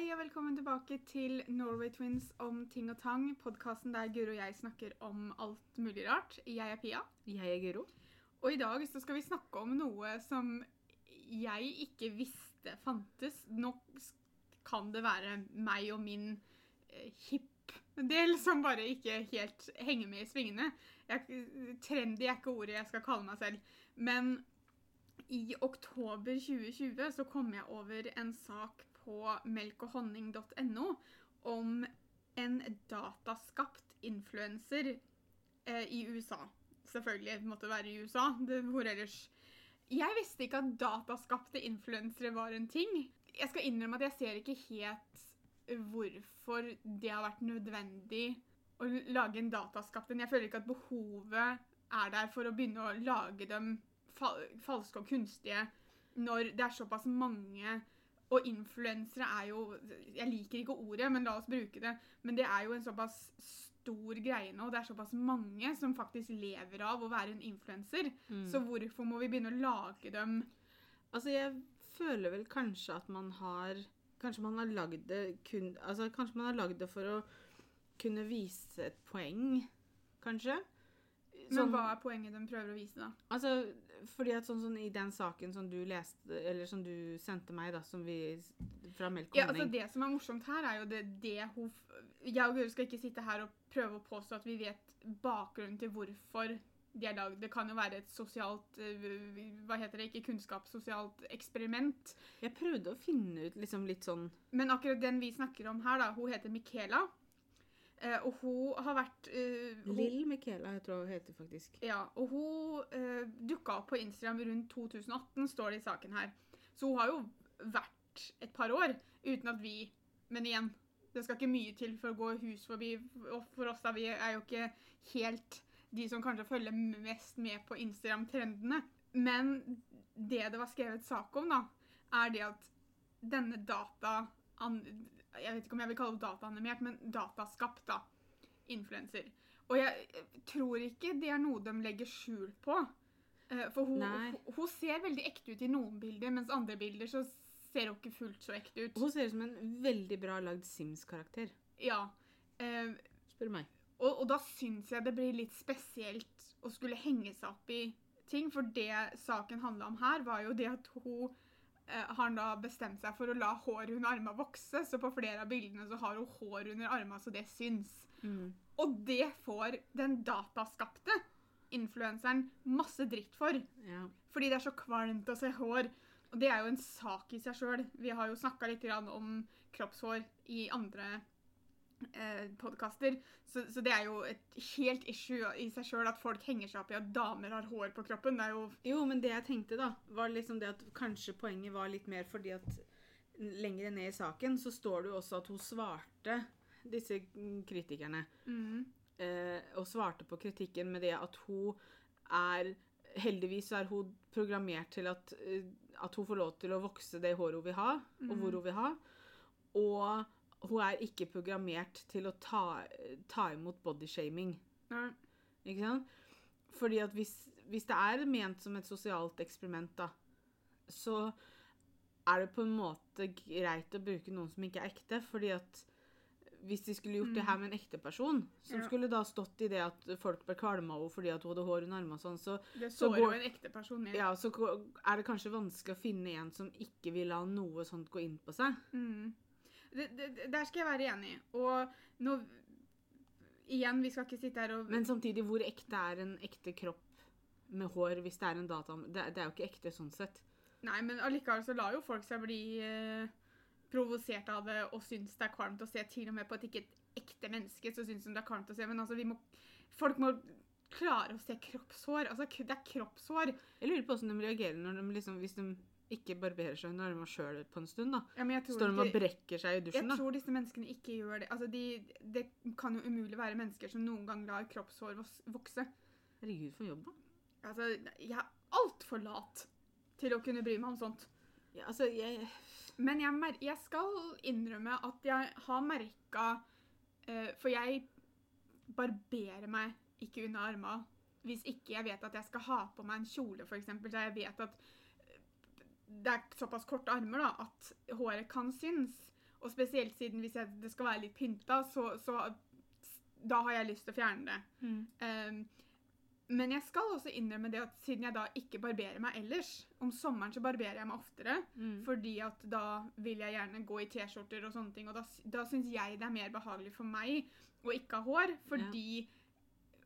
Hei og velkommen tilbake til Norway Twins om ting og tang. Podkasten der Guro og jeg snakker om alt mulig rart. Jeg er Pia. Jeg er Guro. Og i dag så skal vi snakke om noe som jeg ikke visste fantes. Nå kan det være meg og min eh, hipp-del som bare ikke helt henger med i svingene. Jeg, trendy er ikke ordet jeg skal kalle meg selv. Men i oktober 2020 så kom jeg over en sak på melkoghonning.no om en dataskapt influenser eh, i USA. Selvfølgelig måtte det være i USA. Det, hvor ellers? Jeg visste ikke at dataskapte influensere var en ting. Jeg skal innrømme at jeg ser ikke helt hvorfor det har vært nødvendig å lage en dataskapt en. Jeg føler ikke at behovet er der for å begynne å lage dem fal falske og kunstige når det er såpass mange og influensere er jo Jeg liker ikke ordet, men la oss bruke det. Men det er jo en såpass stor greie nå. Det er såpass mange som faktisk lever av å være en influenser. Mm. Så hvorfor må vi begynne å lage dem Altså, jeg føler vel kanskje at man har Kanskje man har lagd det kun Altså, kanskje man har lagd det for å kunne vise et poeng, kanskje. Men hva er poenget de prøver å vise, da? Altså, fordi at sånn, sånn i den saken som du leste, eller som du sendte meg, da, som vi Fra Melk Ja, altså Det som er morsomt her, er jo det, det hun Jeg og Guri skal ikke sitte her og prøve å påstå at vi vet bakgrunnen til hvorfor de er lagd. Det kan jo være et sosialt øh, Hva heter det? Ikke kunnskapssosialt eksperiment. Jeg prøvde å finne ut liksom litt sånn Men akkurat den vi snakker om her, da, hun heter Michaela. Uh, og hun har vært uh, Lill Michaela, jeg tror hun heter faktisk. Ja, og hun eh, dukka opp på Instagram rundt 2018, står det i saken her. Så hun har jo vært et par år uten at vi Men igjen, det skal ikke mye til for å gå hus forbi. Og for oss da, vi er jo ikke helt de som kanskje følger mest med på Instagram-trendene. Men det det var skrevet sak om, da, er det at denne data jeg vet ikke om jeg vil kalle det dataanimert, men dataskapt, da. Influenser. Og jeg tror ikke det er noe de legger skjul på. Eh, for hun, hun, ser veldig ekte ut i noen bilder, mens andre bilder så ser hun ikke fullt så ekte ut. Hun ser ut som en veldig bra lagd Sims-karakter. Ja. Eh, Spør meg. Og, og da syns jeg det blir litt spesielt å skulle henge seg opp i ting, for det saken handla om her, var jo det at hun Eh, har han da bestemt seg for å la håret under armene vokse. Så på flere av bildene så har hun hår under armene så det syns. Mm. Og det får den dataskapte influenseren masse dritt for. Ja. Fordi det er så kvalmt å se hår. Og det er jo en sak i seg sjøl. Vi har jo snakka litt om kroppshår i andre eh, podkaster. Så, så, det er jo et helt issue i seg sjøl at folk henger seg opp i at damer har hår på kroppen. Det er jo Jo, men det jeg tenkte, da, var liksom det at kanskje poenget var litt mer fordi at lenger ned i saken så står det jo også at hun svarte disse kritikerne. Mm. Eh, og svarte på kritikken med det at hun er Heldigvis er hun programmert til at, eh, at hun får lov til å vokse det håret hun vil ha, mm. og hvor hun vil ha. Og hun er ikke programmert til å ta, ta imot bodyshaming. Ikke sant? Fordi at hvis, hvis, det er ment som et sosialt eksperiment, da, så er det på en måte greit å bruke noen som ikke er ekte. fordi at hvis de skulle gjort mm. det her med en ekte person, som ja. skulle da stått i det at folk ble kvalma av henne fordi at hun hadde hår under armene og sånn, så, det så går, jo en ekte person med. Ja, så er det kanskje vanskelig å finne en som ikke vil la noe sånt gå inn på seg. Mm. Det, det, der skal jeg være enig. Og nå Igjen, vi skal ikke sitte her og Men samtidig, hvor ekte er en ekte kropp med hår hvis det er en data... Det, det er jo ikke ekte sånn sett. Nei, men allikevel så lar jo folk seg bli eh, provosert av det og syns det er kvalmt å se. Til og med på et ikke ekte menneske så syns de det er kvalmt å se. Men altså, vi må Folk må klare å se kroppshår. Altså, det er kroppshår. Jeg lurer på hvordan de reagerer når de liksom, hvis de ikke barberer seg under armene sjøl på en stund. da. Ja, Står de og brekker seg i dusjen? Jeg da? tror disse menneskene ikke gjør det. Altså, de, Det kan jo umulig være mennesker som noen gang lar kroppshår vokse. Herregud, for jobb, da. Altså, Jeg er altfor lat til å kunne bry meg om sånt. Ja, altså, jeg... Men jeg, jeg, skal innrømme at jeg har merka uh, For jeg barberer meg ikke under armene hvis ikke jeg vet at jeg skal ha på meg en kjole, f.eks. Så jeg vet at det er såpass korte armer da, at håret kan synes. Og spesielt siden hvis jeg, det skal være litt pynta, så, så da har jeg lyst til å fjerne det. Mm. Um, men jeg skal også innrømme det at siden jeg da ikke barberer meg ellers Om sommeren så barberer jeg meg oftere, Mm. fordi at da vil jeg gjerne gå i T-skjorter og sånne ting. Og da, da syns jeg det er mer behagelig for meg å ikke ha hår, fordi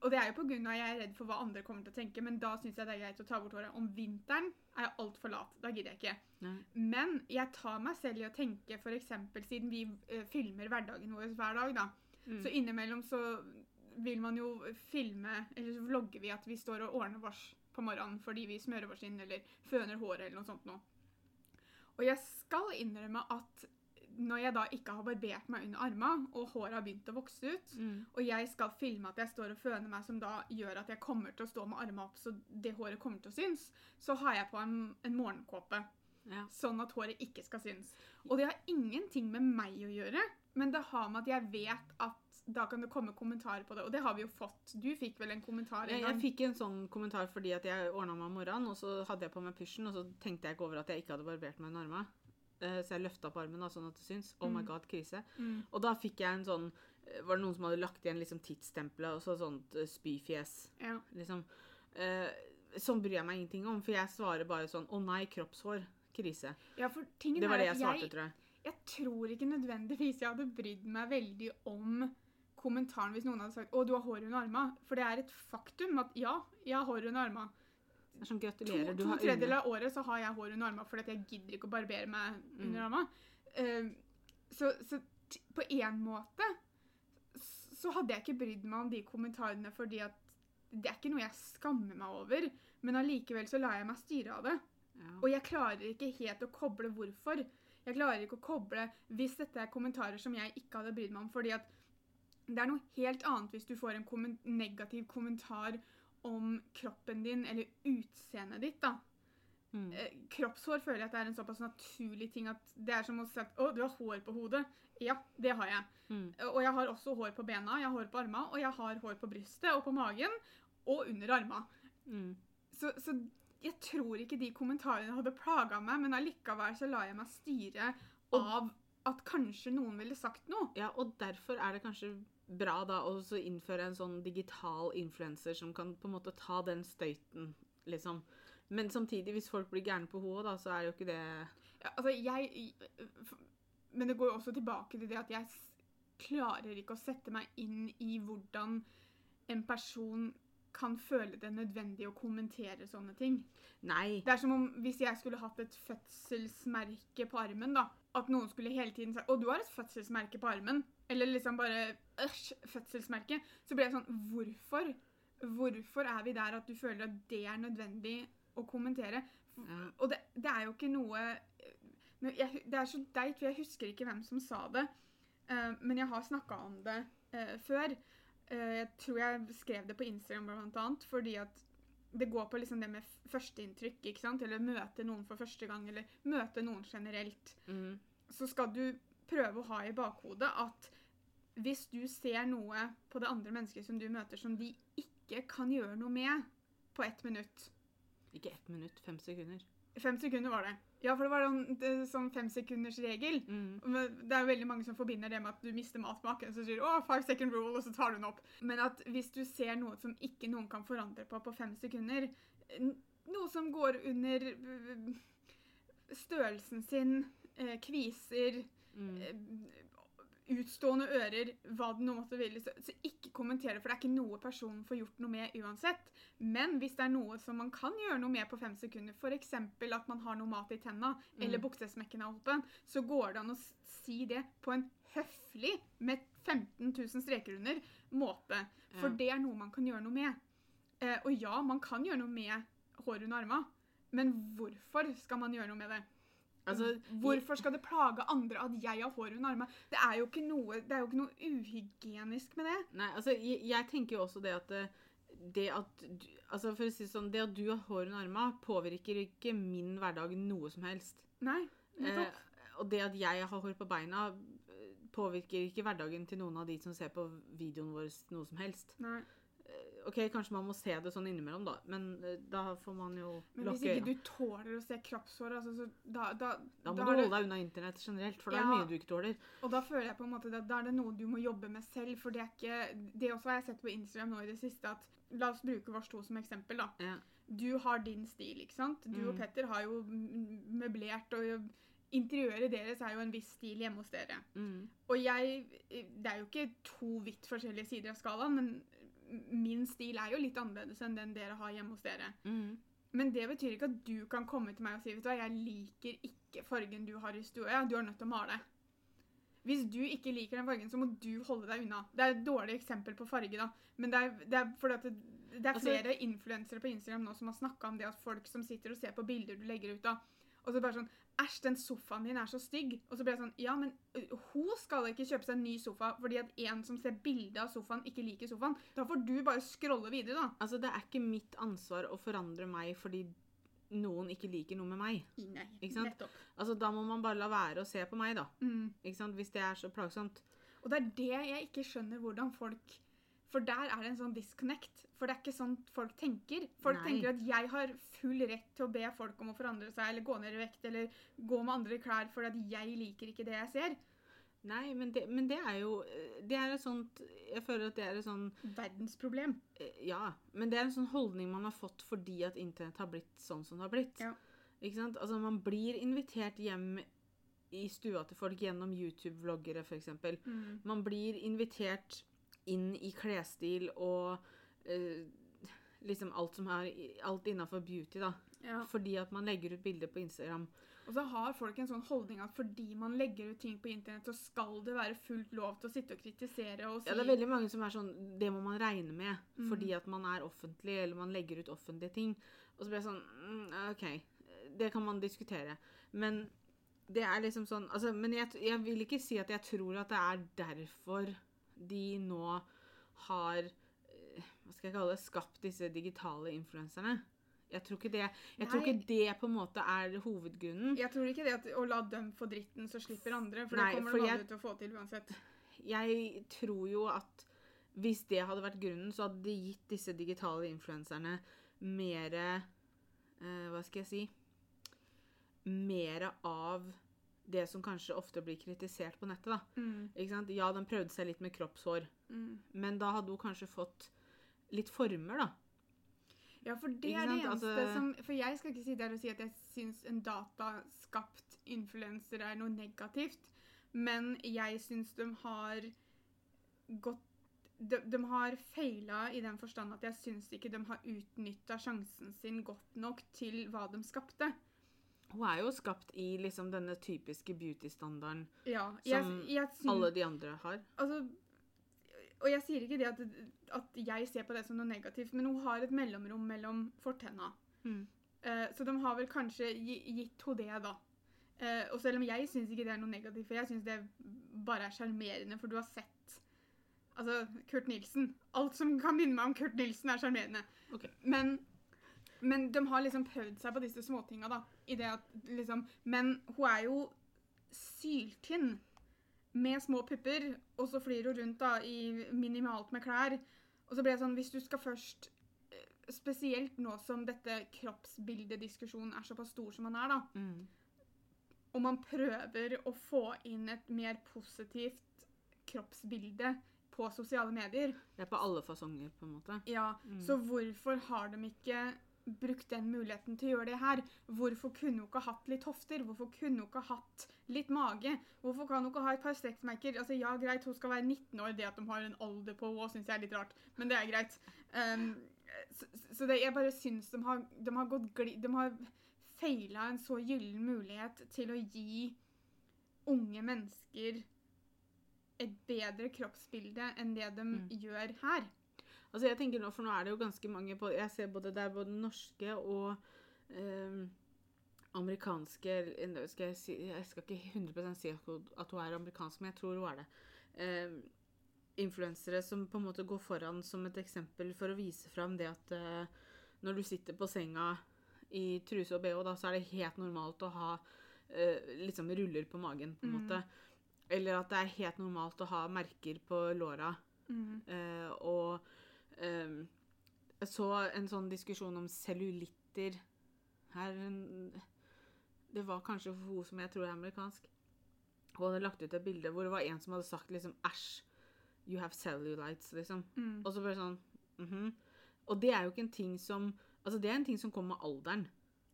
Og det er jo på grunn av at jeg er redd for hva andre kommer til å tenke, men da syns jeg det er greit å ta bort håret. Om vinteren er jeg altfor lat. Da gidder jeg ikke. Nei. Men jeg tar meg selv i å tenke, f.eks. siden vi uh, filmer hverdagen vår hver dag, da. Mm. Så innimellom så vil man jo filme, eller så vlogger vi at vi står og ordner oss på morgenen fordi vi smører oss inn eller føner håret eller noe sånt noe. Og jeg skal innrømme at når jeg da ikke har barbert meg under armene, og håret har begynt å vokse ut, Mm. og jeg skal filme at jeg står og føner meg, som da gjør at jeg kommer til å stå med armene opp så det håret kommer til å synes, så har jeg på en, en morgenkåpe, Ja. sånn at håret ikke skal synes. Og det har ingenting med meg å gjøre, men det har med at jeg vet at da kan det komme kommentarer på det, og det har vi jo fått. Du fikk vel en kommentar Jeg, gang? jeg fikk en sånn kommentar fordi at jeg ordna meg om morgenen, og så hadde jeg på meg pysjen, og så tenkte jeg ikke over at jeg ikke hadde barbert meg under armene. Eh, Så jeg løfta på armen da, sånn at det syns. Oh my Mm. god, krise. Mm. Og da fikk jeg en sånn eh, Var det noen som hadde lagt igjen liksom tidsstempelet og så sånt eh, spyfjes? Ja. Liksom. Eh, sånn bryr jeg meg ingenting om, for jeg svarer bare sånn Å nei, kroppshår. Krise. ja, for tingen Det var det jeg svarte, tror jeg. Jeg tror ikke nødvendigvis jeg hadde brydd meg veldig om kommentaren hvis noen hadde sagt 'Å, du har hår under armene'. For det er et faktum at ja, jeg har hår under armene. Det er sånn, To, du har to tredjedeler av året så har jeg hår under armene fordi jeg gidder ikke å barbere meg Mm. under armene. Uh, så, så på én måte så hadde jeg ikke brydd meg om de kommentarene fordi at det er ikke noe jeg skammer meg over, men allikevel så lar jeg meg styre av det. Ja. Og jeg klarer ikke helt å koble hvorfor. Jeg klarer ikke å koble hvis dette er kommentarer som jeg ikke hadde brydd meg om. fordi at det er noe helt annet hvis du får en kommen negativ kommentar om kroppen din eller utseendet ditt. da. Mm. Eh, kroppshår føler jeg at det er en såpass naturlig ting at det er som å si at 'Å, du har hår på hodet'. Ja, det har jeg. Mm. Og jeg har også hår på bena, jeg har hår på armene, og jeg har hår på brystet og på magen og under armene. Mm. Så, så jeg tror ikke de kommentarene hadde plaga meg, men allikevel så lar jeg meg styre av at kanskje noen ville sagt noe. Ja, og derfor er det kanskje bra da å så innføre en sånn digital influenser som kan på en måte ta den støyten, liksom. Men samtidig, hvis folk blir gærne på hodet, da, så er jo ikke det Ja, altså, jeg Men det går jo også tilbake til det at jeg klarer ikke å sette meg inn i hvordan en person kan føle det nødvendig å kommentere sånne ting. Nei. Det er som om hvis jeg skulle hatt et fødselsmerke på armen, da. At noen skulle hele tiden si 'Å, du har et fødselsmerke på armen'. Eller liksom bare 'æsj, fødselsmerke'. Så blir jeg sånn Hvorfor? Hvorfor er vi der at du føler at det er nødvendig å kommentere? Ja. Og det, det er jo ikke noe men jeg, Det er så deit, for jeg husker ikke hvem som sa det. Uh, men jeg har snakka om det uh, før. Uh, jeg tror jeg skrev det på Instagram blant annet, fordi at det går på liksom det med førsteinntrykk, ikke sant? Eller møte noen for første gang, eller møte noen generelt. Mm. Så skal du prøve å ha i bakhodet at hvis du ser noe på det andre mennesket som du møter, som de ikke kan gjøre noe med på ett minutt Ikke ett minutt, fem sekunder. Fem sekunder var det. Ja, for det var en det- sånn femsekundersregel. Mm. Det er jo veldig mange som forbinder det med at du mister matmaken, Så sier du oh, five second rule', og så tar du den opp. Men at hvis du ser noe som ikke noen kan forandre på på fem sekunder, noe som går under øh, størrelsen sin, eh, kviser, Mm. utstående ører, hva det nå måtte ville, så, så ikke kommentere, for det er ikke noe personen får gjort noe med uansett. Men hvis det er noe som man kan gjøre noe med på fem sekunder, f.eks. at man har noe mat i tenna, eller Mm. buksesmekken er åpen, så går det an å si det på en høflig, med 15 000 streker under, måte. For Ja. det er noe man kan gjøre noe med. Eh, og ja, man kan gjøre noe med hår under armene, men hvorfor skal man gjøre noe med det? Altså, Hvorfor skal det plage andre at jeg har hår under armene? Det er jo ikke noe, det er jo ikke noe uhygienisk med det. Nei, altså, jeg, jeg tenker jo også det at eh, det at, du, altså for å si sånn, det at du har hår under armene, påvirker ikke min hverdag noe som helst. Nei, Eh, nettopp. og det at jeg har hår på beina, eh, påvirker ikke hverdagen til noen av de som ser på videoen vår noe som helst. Nei. Eh, OK, kanskje man må se det sånn innimellom, da, men eh, da får man jo Men hvis ikke du tåler å se kroppshår, altså, så da, da, Da må da du holde deg unna internett generelt, for det er mye du ikke tåler. Og da føler jeg på en måte at da er det noe du må jobbe med selv, for det er ikke Det også har jeg sett på Instagram nå i det siste, at La oss bruke vårs to som eksempel, da. Ja. Du har din stil, ikke sant? Du og Mm. Petter har jo møblert, og interiøret deres er jo en viss stil hjemme hos dere. Mm. Og jeg Det er jo ikke to vidt forskjellige sider av skalaen, men min stil er jo litt annerledes enn den dere har hjemme hos dere. Mm. Men det betyr ikke at du kan komme til meg og si vet du hva, jeg liker ikke fargen du har i stua. Du er nødt til å male. Hvis du ikke liker den fargen, så må du holde deg unna. Det er et dårlig eksempel på farge, da. Men det er, det er det, det er Altså- flere influensere på Instagram nå som har snakka om det at folk som sitter og ser på bilder du legger ut av, og så bare sånn Æsj, den sofaen din er så stygg. Og så ble jeg sånn Ja, men hun skal ikke kjøpe seg en ny sofa fordi at en som ser bilde av sofaen, ikke liker sofaen. Da får du bare scrolle videre, da. Altså, det er ikke mitt ansvar å forandre meg fordi noen ikke liker noe med meg. Nei, Ikke sant? nettopp. Altså, Da må man bare la være å se på meg, da. Mm. Ikke sant? Hvis det er så plagsomt. Og det er det jeg ikke skjønner hvordan folk For der er det en sånn disconnect. For det er ikke sånn folk tenker. Folk Nei. tenker at jeg har full rett til å be folk om å forandre seg eller gå ned i vekt eller gå med andre klær fordi at jeg liker ikke det jeg ser. Nei, men det, men det er jo Det er et sånt Jeg føler at det er et sånn Verdensproblem. eh, Ja, men det er en sånn holdning man har fått fordi at internett har blitt sånn som det har blitt. Ja. Ikke sant? Altså, man blir invitert hjem i stua til folk gjennom YouTube-vloggere, f.eks. Mm. Man blir invitert inn i klesstil og uh, liksom alt som er Alt innafor beauty, da. Ja. Fordi at man legger ut bilder på Instagram. Og så har folk en sånn holdning at fordi man legger ut ting på internett, så skal det være fullt lov til å sitte og kritisere og si Ja, det er veldig mange som er sånn Det må man regne med Mm. fordi at man er offentlig, eller man legger ut offentlige ting. Og så blir jeg sånn mm, OK, det kan man diskutere. Men det er liksom sånn altså, Men jeg, jeg vil ikke si at jeg tror at det er derfor de nå har eh, Hva skal jeg kalle det Skapt disse digitale influenserne. Jeg tror ikke det Jeg tror ikke det på en måte er hovedgrunnen. Jeg tror ikke det at å la dem få dritten, så slipper andre. For Nei, det kommer de aldri til å få til uansett. Jeg tror jo at hvis det hadde vært grunnen, så hadde det gitt disse digitale influenserne mer eh, Hva skal jeg si Mer av det som kanskje ofte blir kritisert på nettet. da. Mm. Ja, den prøvde seg litt med kroppshår, Mm. men da hadde hun kanskje fått litt former, da. Ja, for det er det eneste Altså- som For jeg skal ikke si der og si at jeg syns en dataskapt influenser er noe negativt, men jeg syns de har gått de, de har feila i den forstand at jeg syns ikke de har utnytta sjansen sin godt nok til hva de skapte. Hun er jo skapt i liksom denne typiske beauty-standarden Ja, Som jeg alle de andre har. Altså, og jeg sier ikke det at, at jeg ser på det som noe negativt, men hun har et mellomrom mellom fortenna. Mm. Eh, så de har vel kanskje gi- gitt henne det, da. Eh, og selv om jeg syns ikke det er noe negativt, for jeg syns det bare er sjarmerende, for du har sett Altså, Kurt Nilsen. Alt som kan minne meg om Kurt Nilsen, er sjarmerende. Okay. Men, men de har liksom prøvd seg på disse småtinga, da. I det at liksom Men hun er jo syltynn. Med små pupper, og så flyr hun rundt da i minimalt med klær. Og så ble det sånn Hvis du skal først eh, Spesielt nå som dette kroppsbildediskusjonen er såpass stor som den er, da. Mm. Og man prøver å få inn et mer positivt kroppsbilde på sosiale medier. Det er på alle fasonger, på en måte. Ja, Mm. Så hvorfor har de ikke brukt den muligheten til å gjøre det her? Hvorfor kunne hun ikke hatt litt hofter? Hvorfor kunne hun ikke hatt litt mage? Hvorfor kan hun ikke ha et par strekkmerker? Altså, ja, greit, hun skal være 19 år. Det at de har en alder på henne, syns jeg er litt rart. Men det er greit. Um, så så det, jeg bare syns de har, de har gått gli... De har feila en så gyllen mulighet til å gi unge mennesker et bedre kroppsbilde enn det de Mm. gjør her. Altså jeg tenker nå, for nå er det jo ganske mange på Jeg ser både det er både norske og eh, amerikanske skal jeg, si, jeg skal ikke 100 si at hun, er amerikansk, men jeg tror hun er det. Eh, Influensere som på en måte går foran som et eksempel for å vise fram det at eh, når du sitter på senga i truse og bh, da, så er det helt normalt å ha eh, liksom ruller på magen, på en Mm. måte. Eller at det er helt normalt å ha merker på låra. Mm. Uh, og Ehm, jeg så en sånn diskusjon om cellulitter her Det var kanskje hun som jeg tror er amerikansk. Hun hadde lagt ut et bilde hvor det var en som hadde sagt liksom æsj, you have cellulites, liksom. Mm. Og så bare sånn mhm. Og det er jo ikke en ting som Altså, det er en ting som kommer med alderen.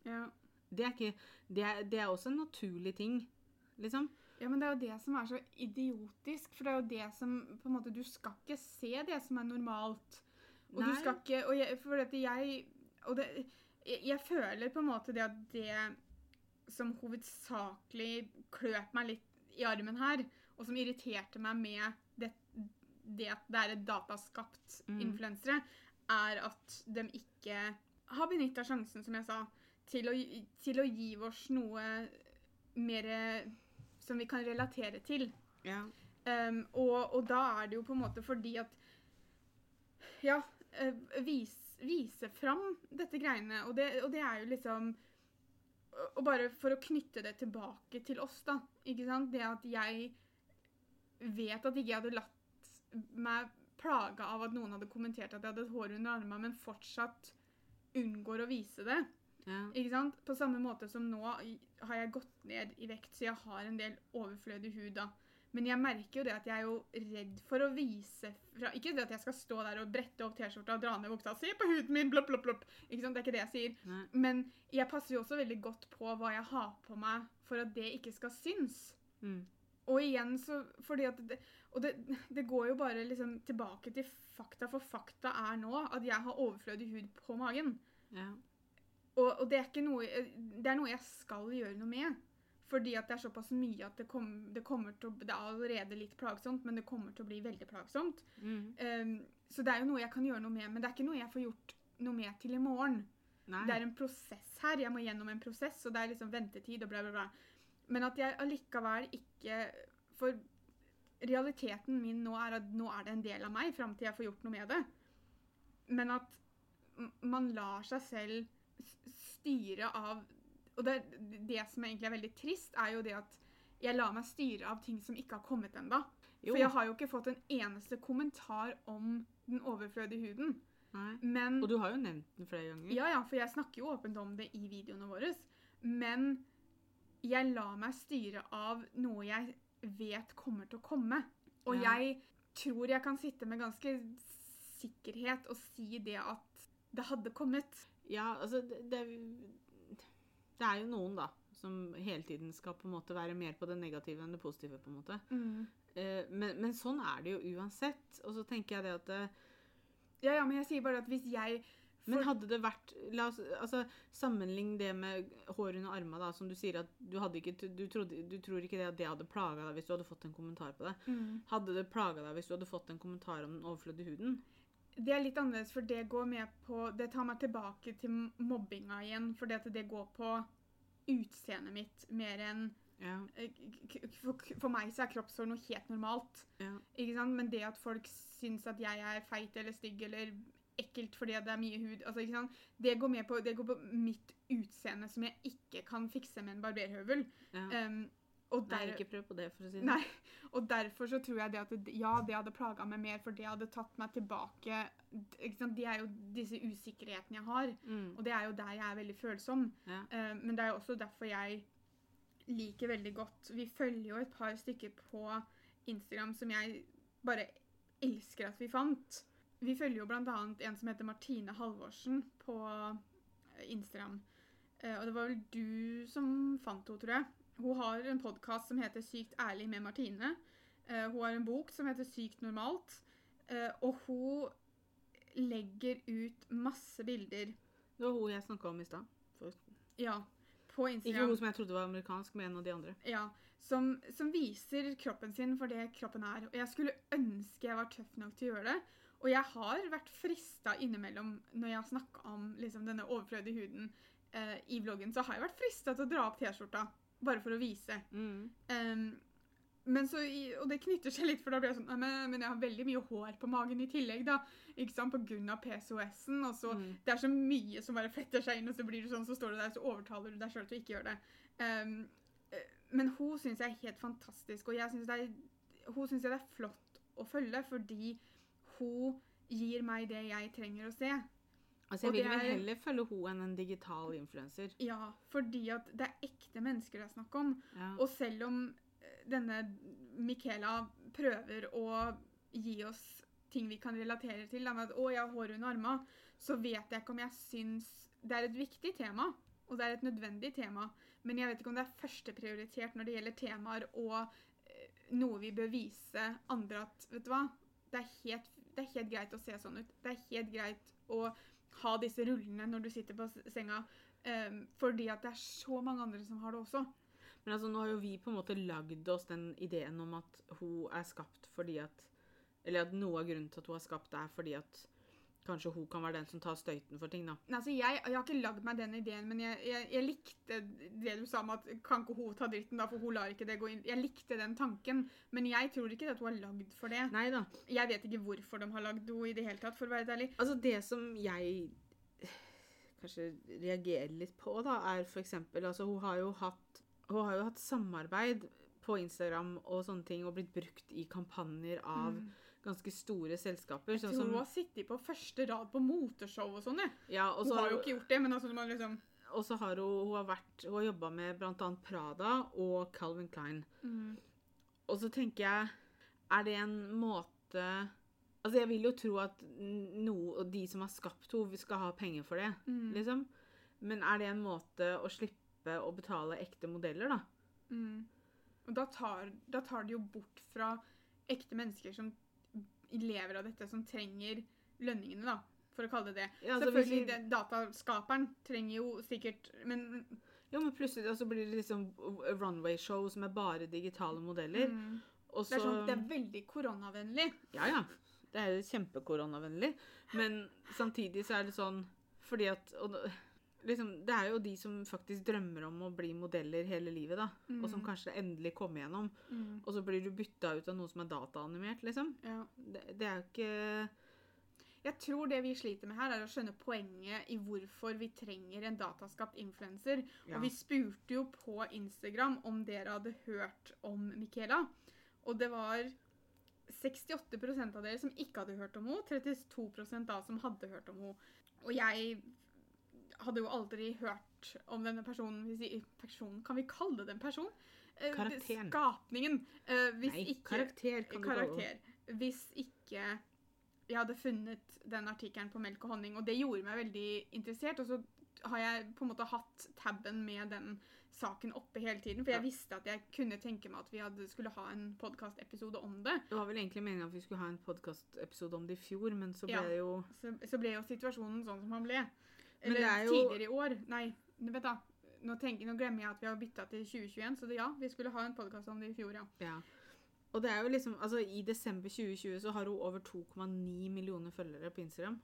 Ja. Det er, ikke, det er, det er også en naturlig ting, liksom. ja, men det er jo det som er så idiotisk. For det er jo det som på en måte, Du skal ikke se det som er normalt. Og du skal ikke og jeg, For dette jeg Og det, jeg, jeg føler på en måte det at det som hovedsakelig kløp meg litt i armen her, og som irriterte meg med det, det at det er et dataskapt Mm. influensere, er at de ikke har benytta sjansen, som jeg sa, til å, til å gi oss noe mer som vi kan relatere til. Ja. Um, og, og da er det jo på en måte fordi at Ja, eh, vis, vise fram dette greiene. Og det, og det er jo liksom og- Og bare for å knytte det tilbake til oss, da. Ikke sant? Det at jeg vet at ikke jeg hadde latt meg plage av at noen hadde kommentert at jeg hadde et hår under armene, men fortsatt unngår å vise det. ja. Ikke sant? På samme måte som nå har jeg gått ned i vekt, så jeg har en del overflødig hud da. Men jeg merker jo det at jeg er jo redd for å vise fra Ikke det at jeg skal stå der og brette opp T-skjorta og dra ned buksa 'Se på huden min!' Blopp, blopp, blopp. Ikke sant? Det er ikke det jeg sier. Nei. Men jeg passer jo også veldig godt på hva jeg har på meg for at det ikke skal synes. Mm. Og igjen så Fordi at det, Og det, det går jo bare liksom tilbake til fakta, for fakta er nå at jeg har overflødig hud på magen. Ja. Og, og det er ikke noe Det er noe jeg skal gjøre noe med. Fordi at det er såpass mye at det, kom, det kommer til å Det er allerede litt plagsomt, men det kommer til å bli veldig plagsomt. Mm. Um, så det er jo noe jeg kan gjøre noe med, men det er ikke noe jeg får gjort noe med til i morgen. Nei. Det er en prosess her. Jeg må gjennom en prosess, og det er liksom ventetid og bla, bla, bla. Men at jeg allikevel ikke For realiteten min nå er at nå er det en del av meg fram til jeg får gjort noe med det. Men at man lar seg selv styre av Og det, det som egentlig er veldig trist, er jo det at jeg lar meg styre av ting som ikke har kommet ennå. For jeg har jo ikke fått en eneste kommentar om den overflødige huden. Men Og du har jo nevnt den flere ganger. ja, ja, for jeg snakker jo åpent om det i videoene våre. Men jeg lar meg styre av noe jeg vet kommer til å komme. Og Ja. jeg tror jeg kan sitte med ganske sikkerhet og si det at det hadde kommet. Ja, altså det, det, det er jo noen, da, som hele tiden skal på en måte være mer på det negative enn det positive, på en måte. Eh, men, men sånn er det jo uansett. Og så tenker jeg det at eh, Ja, ja, men jeg sier bare at hvis jeg Men hadde det vært La oss altså, Sammenlign det med hår under armene, da, som du sier at du hadde ikke du, trodde, du tror ikke det at det hadde plaga deg hvis du hadde fått en kommentar på det. Mm. Hadde det plaga deg hvis du hadde fått en kommentar om den overflødige huden? Det er litt annerledes, for det går med på Det tar meg tilbake til mobbinga igjen, for det, det går på utseendet mitt mer enn Ja. eh, for, for meg så er kroppshår noe helt normalt. ja. Ikke sant? Men det at folk syns at jeg er feit eller stygg eller ekkelt fordi det er mye hud altså, ikke sant? Det går med på, det går på mitt utseende som jeg ikke kan fikse med en barberhøvel. ja. Um, og, Nei, der, ikke prøv på det, for å si det nei, og derfor så tror jeg det at det, ja, det hadde plaga meg mer, for det hadde tatt meg tilbake ikke sant? Det er jo disse usikkerhetene jeg har, Mm. og det er jo der jeg er veldig følsom. Ja. Uh, men det er jo også derfor jeg liker veldig godt Vi følger jo et par stykker på Instagram som jeg bare elsker at vi fant. Vi følger jo bl.a. en som heter Martine Halvorsen på Instagram. Uh, og det var vel du som fant henne, tror jeg. Hun har en podkast som heter Sykt ærlig med Martine. Uh, hun har en bok som heter Sykt normalt. Uh, og hun legger ut masse bilder. Det var hun jeg snakka om i stad. Ja, på Instagram. Ikke hun som jeg trodde var amerikansk, men en av de andre. Ja, som, som viser kroppen sin for det kroppen er. Og jeg skulle ønske jeg var tøff nok til å gjøre det. Og jeg har vært frista innimellom når jeg har snakka om liksom, denne overflødige huden uh, i vloggen, så har jeg vært frista til å dra opp T-skjorta. Bare for å vise. Mm. Um, men så, og det knytter seg litt, for da blir jeg sånn «Nei, men, men jeg har veldig mye hår på magen i tillegg, da. Ikke sant, på grunn av PCOS-en. Og så Mm. det er så mye som bare fletter seg inn, og så blir du sånn, så står du der, så overtaler du deg sjøl til å ikke gjøre det. Um, men hun syns jeg er helt fantastisk, og jeg synes det er, hun syns jeg det er flott å følge, fordi hun gir meg det jeg trenger å se. Altså, jeg vil vel er- heller følge henne enn en digital influenser. Ja, fordi at det er ekte mennesker det er snakk om. Ja. Og selv om eh, denne Michaela prøver å gi oss ting vi kan relatere til, da, med at 'å, jeg har hår under armene', så vet jeg ikke om jeg syns Det er et viktig tema, og det er et nødvendig tema, men jeg vet ikke om det er førsteprioritert når det gjelder temaer og eh, noe vi bør vise andre at Vet du hva? Det er, helt, det er helt greit å se sånn ut. Det er helt greit å ha disse rullene når du sitter på senga, um, fordi at det er så mange andre som har det også. Men altså, nå har jo vi på en måte lagd oss den ideen om at hun er skapt fordi at Eller at noe av grunnen til at hun er skapt, er fordi at kanskje hun kan være den som tar støyten for ting, da. Nei, altså jeg, jeg har ikke lagd meg den ideen, men jeg, jeg, jeg likte det du sa om at kan ikke hun ta dritten, da, for hun lar ikke det gå inn. Jeg likte den tanken, men jeg tror ikke at hun er lagd for det. Neida. Jeg vet ikke hvorfor de har lagd henne i det hele tatt, for å være ærlig. Altså, det som jeg kanskje reagerer litt på, da, er for eksempel Altså, hun har jo hatt Hun har jo hatt samarbeid på Instagram og sånne ting, og blitt brukt i kampanjer av ganske store selskaper. Mm. Jeg Sånn tror som hun har sittet på første rad på moteshow og sånn. Ja, Hun så har jo ikke gjort det, men altså man liksom Og så har hun, hun har vært Hun har jobba med bl.a. Prada og Calvin Klein. Og så tenker jeg Er det en måte Altså, jeg vil jo tro at no, de som har skapt henne, skal ha penger for det, Mm. liksom. Men er det en måte å slippe å betale ekte modeller, da? Mm. Og da tar, da tar de jo bort fra ekte mennesker som lever av dette, som trenger lønningene, da. For å kalle det det. Ja, altså, Selvfølgelig, vi- dataskaperen trenger jo sikkert Men Jo, men plutselig så blir det liksom runway-show som er bare digitale modeller. mm, Og det, er så sånn, det er veldig koronavennlig. Ja, ja. Det er kjempekoronavennlig. Men samtidig så er det sånn fordi at og, liksom, Det er jo de som faktisk drømmer om å bli modeller hele livet, da. Og som Mm. kanskje endelig kommer gjennom. Mm, Og så blir du bytta ut av noe som er dataanimert, liksom. ja. Det, det er jo ikke Jeg tror det vi sliter med her, er å skjønne poenget i hvorfor vi trenger en dataskapt influenser. Ja. Og vi spurte jo på Instagram om dere hadde hørt om Michaela. Og det var 68% av dere som ikke hadde hørt om henne, 32% da som hadde hørt om henne. Og jeg hadde jo aldri hørt om denne personen. Hvis i- personen Kan vi kalle det en person? Eh, Karakteren. Skapningen. Eh, hvis Nei, ikke karakter kan du kalle det. karakter. Hvis ikke jeg hadde funnet den artikkelen på Melk og honning, og det gjorde meg veldig interessert. Og så har jeg på en måte hatt tabben med den saken oppe hele tiden, for jeg Ja. visste at jeg kunne tenke meg at vi hadde, skulle ha en podkastepisode om det. Det var vel egentlig meningen at vi skulle ha en podkastepisode om det i fjor, men så ble Ja. det jo Så, så ble jo situasjonen sånn som han ble. Eller er jo- tidligere i år. Nei, vet da. Nå, tenker, nå glemmer jeg at vi har bytta til 2021, så det, ja, vi skulle ha en podkast om det i fjor, ja. Ja. Og det er jo liksom Altså, i desember 2020 så har hun over 2,9 millioner følgere på Instagram.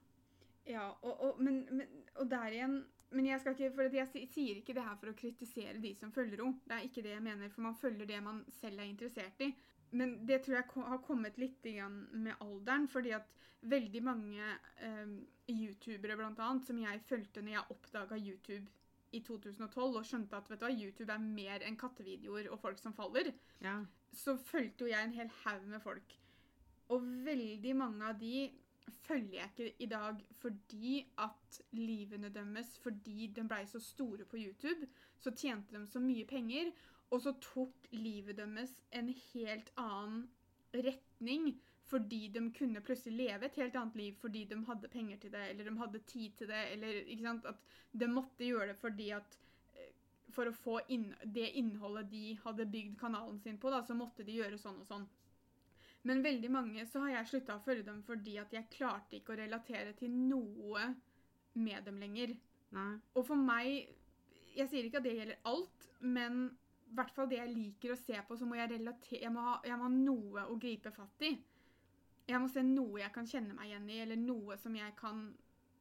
Ja, og, og, men, men, og der igjen Men jeg ikke, jeg sier ikke det her for å kritisere de som følger henne. Det er ikke det jeg mener, for man følger det man selv er interessert i. Men det tror jeg har kommet litt igjen med alderen, fordi at veldig mange eh, youtubere blant annet, som jeg fulgte når jeg oppdaga YouTube i 2012 og skjønte at vet du hva, YouTube er mer enn kattevideoer og folk som faller, Ja. så fulgte jo jeg en hel haug med folk. Og veldig mange av de følger jeg ikke i dag fordi at livene deres, fordi de blei så store på YouTube, så tjente de så mye penger, og så tok livet deres en helt annen retning fordi de kunne plutselig leve et helt annet liv fordi de hadde penger til det, eller de hadde tid til det, eller ikke sant, at de måtte gjøre det fordi at eh, for å få inn, det innholdet de hadde bygd kanalen sin på, da, så måtte de gjøre sånn og sånn. Men veldig mange så har jeg slutta å følge dem fordi at jeg klarte ikke å relatere til noe med dem lenger. Nei. Og for meg Jeg sier ikke at det gjelder alt, men hvert fall det jeg liker å se på, så må jeg relatere Jeg må ha, jeg må ha noe å gripe fatt i. Jeg må se noe jeg kan kjenne meg igjen i, eller noe som jeg kan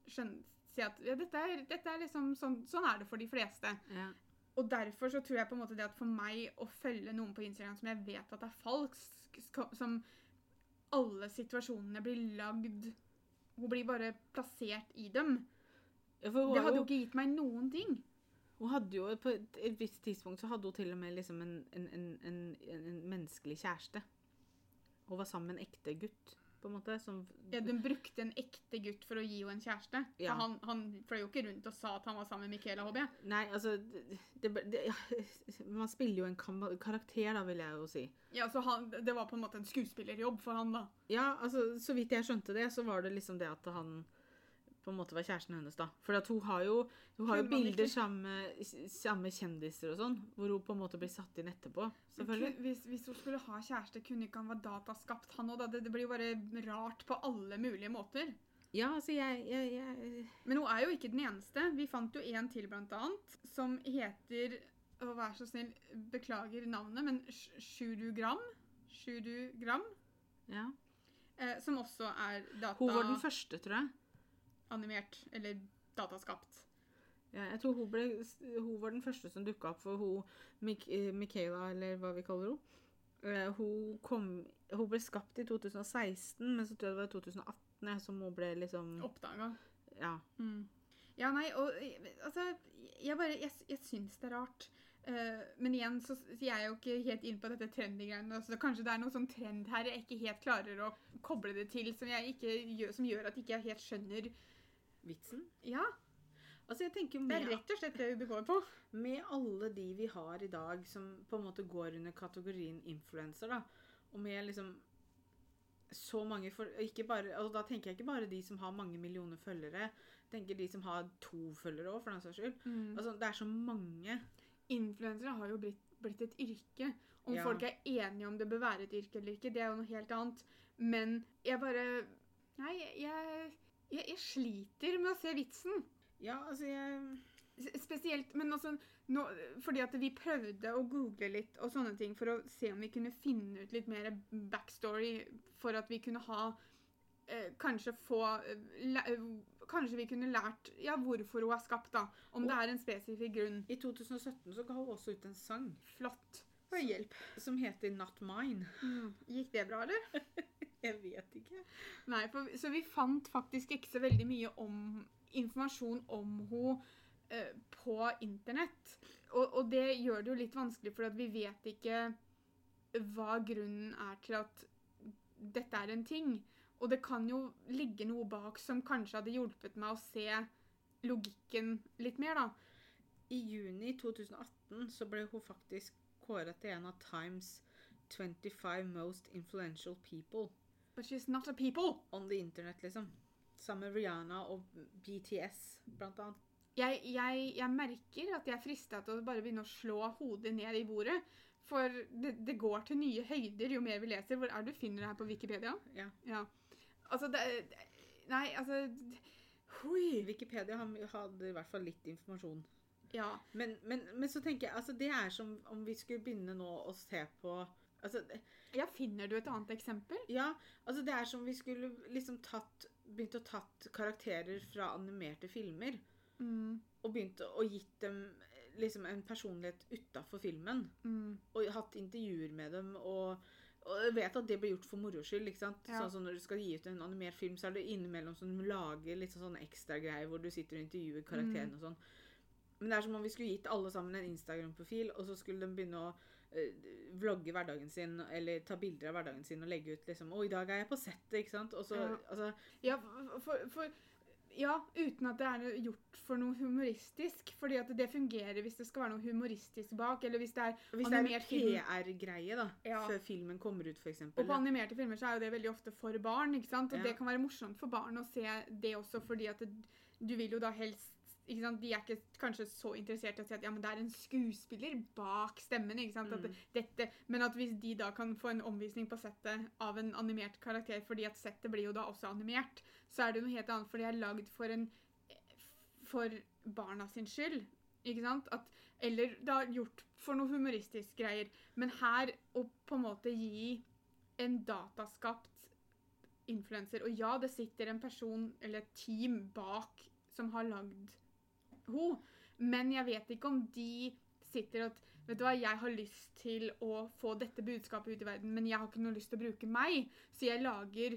skjønne Si at ja, dette, er, dette er liksom sånn, sånn er det for de fleste. Ja. Og derfor så tror jeg på en måte det at for meg å følge noen på Instagram som jeg vet at er falsk, som alle situasjonene blir lagd Hun blir bare plassert i dem. Ja, Det hadde jo ikke gitt meg noen ting. Hun hadde jo på et, visst tidspunkt så hadde hun til og med liksom en, en, en, en, en, en menneskelig kjæreste. Hun var sammen med en ekte gutt på en måte. Som Ja, Hun brukte en ekte gutt for å gi henne en kjæreste. Ja. For han, han fløy jo ikke rundt og sa at han var sammen med Michaela, håper jeg. Nei, altså det, det, det, ja, Man spiller jo en karakter, da, vil jeg jo si. Ja, så han, Det var på en måte en skuespillerjobb for han, da. Ja, altså, så vidt jeg skjønte det, så var det liksom det at han på en måte var kjæresten hennes, da. For hun har jo, hun har jo bilder sammen med kjendiser og sånn, hvor hun på en måte blir satt inn etterpå. Selvfølgelig. Hvis, hvis hun skulle ha kjæreste, kunne ikke han være dataskapt, han òg, da? Det, det blir jo bare rart på alle mulige måter. Ja, altså, jeg, jeg, jeg Men hun er jo ikke den eneste. Vi fant jo en til, blant annet, som heter Å, vær så snill, beklager navnet, men Sjurugram. Sjurugram. Ja. Eh, som også er Hun var den første, tror jeg. Dataanimert, eller dataskapt. Ja, jeg tror hun, ble, hun var den første som dukka opp, for hun Mik eh, Michaela, eller hva vi kaller henne, eh, hun, kom, hun ble skapt i 2016, men så tror jeg det var i 2018 som hun ble liksom Oppdaga. Ja. Mm. Ja, nei, og eh, altså Jeg bare Jeg, jeg syns det er rart. Uh, men igjen så så jeg er jo ikke helt inn på dette trendy-greiene. Så kanskje det er noe sånn trend her jeg ikke helt klarer å koble det til, som, jeg ikke gjør, som gjør at ikke helt skjønner Vitsen? Ja, Altså, jeg tenker det er rett og slett det det går på. med alle de vi har i dag som på en måte går under kategorien influenser, da, og med liksom så mange for, ikke bare, og Da tenker jeg ikke bare de som har mange millioner følgere. Tenker de som har to følgere òg, for den saks skyld. Altså, det er så mange. Influensere har jo blitt, blitt et yrke. Om Ja. folk er enige om det bør være et yrke eller ikke, det er jo noe helt annet. Men jeg bare Nei, jeg, jeg, jeg sliter med å se vitsen. Ja, altså jeg Spesielt, men altså nå, Fordi at vi prøvde å google litt og sånne ting for å se om vi kunne finne ut litt mer backstory for at vi kunne ha eh, Kanskje få eh, eh, Kanskje vi kunne lært ja, hvorfor hun er skapt, da. Om det er en spesifikk grunn. I 2017 så ga hun også ut en sang Flott. For hjelp. som heter Not Mine. Mm. Gikk det bra, eller? Jeg vet ikke. Nei, for, så vi fant faktisk ikke så veldig mye om informasjon om henne eh, på internett. Og, og det gjør det jo litt vanskelig, for vi vet ikke hva grunnen er til at dette er en ting. Og det kan jo ligge noe bak som kanskje hadde hjulpet meg å se logikken litt mer, da. I juni 2018 så ble hun faktisk kåret til en av Times 25 most influential people But she's not a people. on the internet, liksom. Sammen med Rihanna og BTS, blant annet. Jeg, jeg, jeg merker at jeg er frista til å bare begynne å slå hodet ned i bordet. For det, det går til nye høyder jo mer vi leser. Hvor er du finner det her på Wikipedia? Ja. Ja. Altså, det Nei, altså Hui. Wikipedia hadde i hvert fall litt informasjon. Ja. Men, men, men så tenker jeg, altså det er som om vi skulle begynne nå å se på altså, det- ja. Finner du et annet eksempel? Ja, altså det er som vi skulle liksom tatt Begynt å tatt karakterer fra animerte filmer Mm. og begynt å, gitt dem liksom en personlighet utafor filmen. Mm. Og hatt intervjuer med dem. Og, og jeg vet at det blir gjort for moro skyld. ikke sant? Ja. Sånn som Når du skal gi ut en animert film, så er det innimellom som du lager litt sånn ekstra greier hvor du sitter og intervjuer karakterene og sånn. Men det er som om vi skulle gitt alle sammen en Instagram-profil, og så skulle de begynne å vlogge hverdagen sin, eller ta bilder av hverdagen sin og legge ut liksom 'Å, i dag er jeg på settet', ikke sant? Så, Ja. altså, Ja, for, for Ja, uten at det er gjort for noe humoristisk. Fordi at det fungerer hvis det skal være noe humoristisk bak. Eller hvis det er Hvis det er Animert en film. PR-greie, da, Ja. før filmen kommer ut, f.eks. Og på animerte filmer så er jo det veldig ofte for barn. ikke sant? Og det kan være morsomt for barn å se det også, fordi at det, du vil jo da helst? De er ikke kanskje så interessert i å si at ja, men det er en skuespiller bak stemmen. ikke sant? At Mm. dette, men at hvis de da kan få en omvisning på settet av en animert karakter, fordi at settet blir jo da også animert, så er det noe helt annet, for det er lagd for en for barna sin skyld. Ikke sant? At, eller har gjort for noe humoristisk greier. Men her å på en måte gi en dataskapt influenser Og ja, det sitter en person eller et team bak som har lagd ho, men jeg vet ikke om de sitter og Vet du hva, jeg har lyst til å få dette budskapet ut i verden, men jeg har ikke noe lyst til å bruke meg, så jeg lager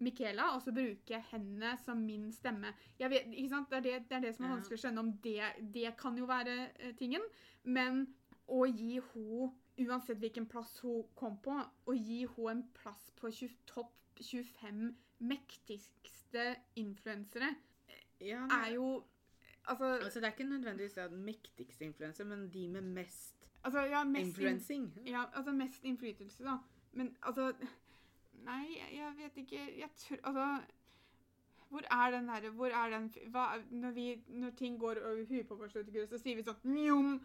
Michaela, og så bruker jeg henne som min stemme. Vet? Det, er det, det er det som er vanskelig å skjønne om det Det kan jo være eh, tingen. Men å gi henne uansett hvilken plass hun kom på, å gi henne en plass på 20, topp 25 mektigste influensere, Ja, er jo Altså, Altså, det er ikke nødvendigvis at den mektigste influenser, men de med mest altså ja, mest in- Ja, altså mest innflytelse, da. Men altså Nei, jeg, vet ikke Jeg tror Altså Hvor er den derre Hvor er den hva, når, vi, når ting går over huet på oss, så sier vi sånn Mjom!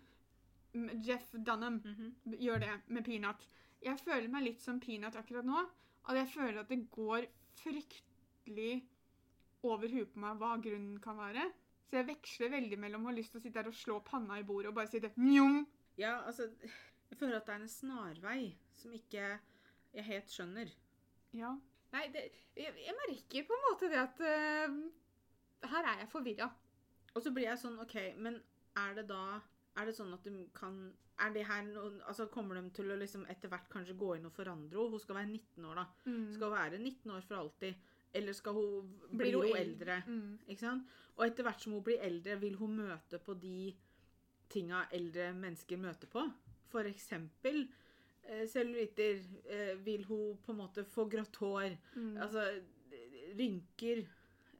Jeff Dunham Mhm. gjør det med Peanut. Jeg føler meg litt som Peanut akkurat nå. Og jeg føler at det går fryktelig over huet på meg hva grunnen kan være. Så jeg veksler veldig mellom å ha lyst til å sitte der og slå panna i bordet og bare si det! Ja, altså Jeg føler at det er en snarvei som ikke jeg helt skjønner. Ja. Nei, det, jeg, jeg merker på en måte det at uh, Her er jeg forvirra. Og så blir jeg sånn OK, men er det da Er det sånn at de kan er det her noen, altså Kommer de til å liksom etter hvert kanskje gå inn og forandre henne? Hun skal være 19 år, da. Skal være 19 år for alltid? Eller skal hun, blir hun eldre? Mm. Og etter hvert som hun blir eldre, vil hun møte på de tinga eldre mennesker møter på. For eksempel eh, cellulitter. Eh, vil hun på en måte få grått hår? Mm. Altså rynker.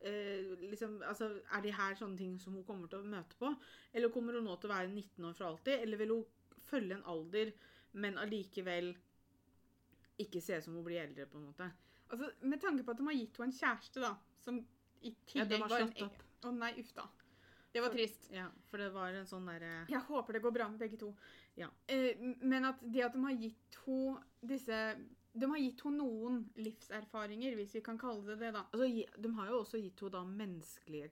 Eh, liksom, altså, er de her sånne ting som hun kommer til å møte på? Eller kommer hun nå til å være 19 år for alltid? Eller vil hun følge en alder, men allikevel ikke se ut som hun blir eldre, på en måte? Altså, med tanke på at de har gitt henne en kjæreste, da, som i tillegg ja, var en. Å nei, uff da. Det var trist. Ja, for det var en sånn derre Jeg håper det går bra med begge to. Ja. Eh, men at det at de har gitt henne disse De har gitt henne noen livserfaringer, hvis vi kan kalle det det, da. Altså, de har jo også gitt henne da menneskelige